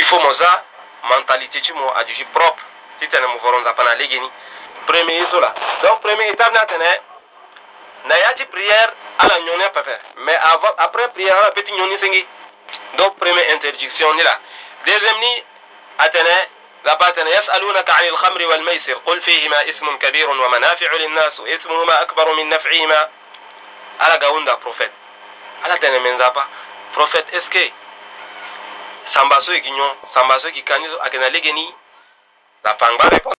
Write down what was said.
il faut moza mentalité ci mo aju propre titane mo voron zapana legeni premier isola donc premier étape na tene na yati prière ala nyone pepe mais avant après prière ala petit nyoni sengi donc première interdiction ni la deuxième ni atene لباتنا يسألونك عن الخمر والميسر قل فيهما اسم كبير ومنافع للناس واسمهما أكبر من نفعهما على قاوندا بروفيت على من زابا بروفيت اسكي sambaso e gi nyon sambaso e gi kanyo ayeke na lege ni na pangba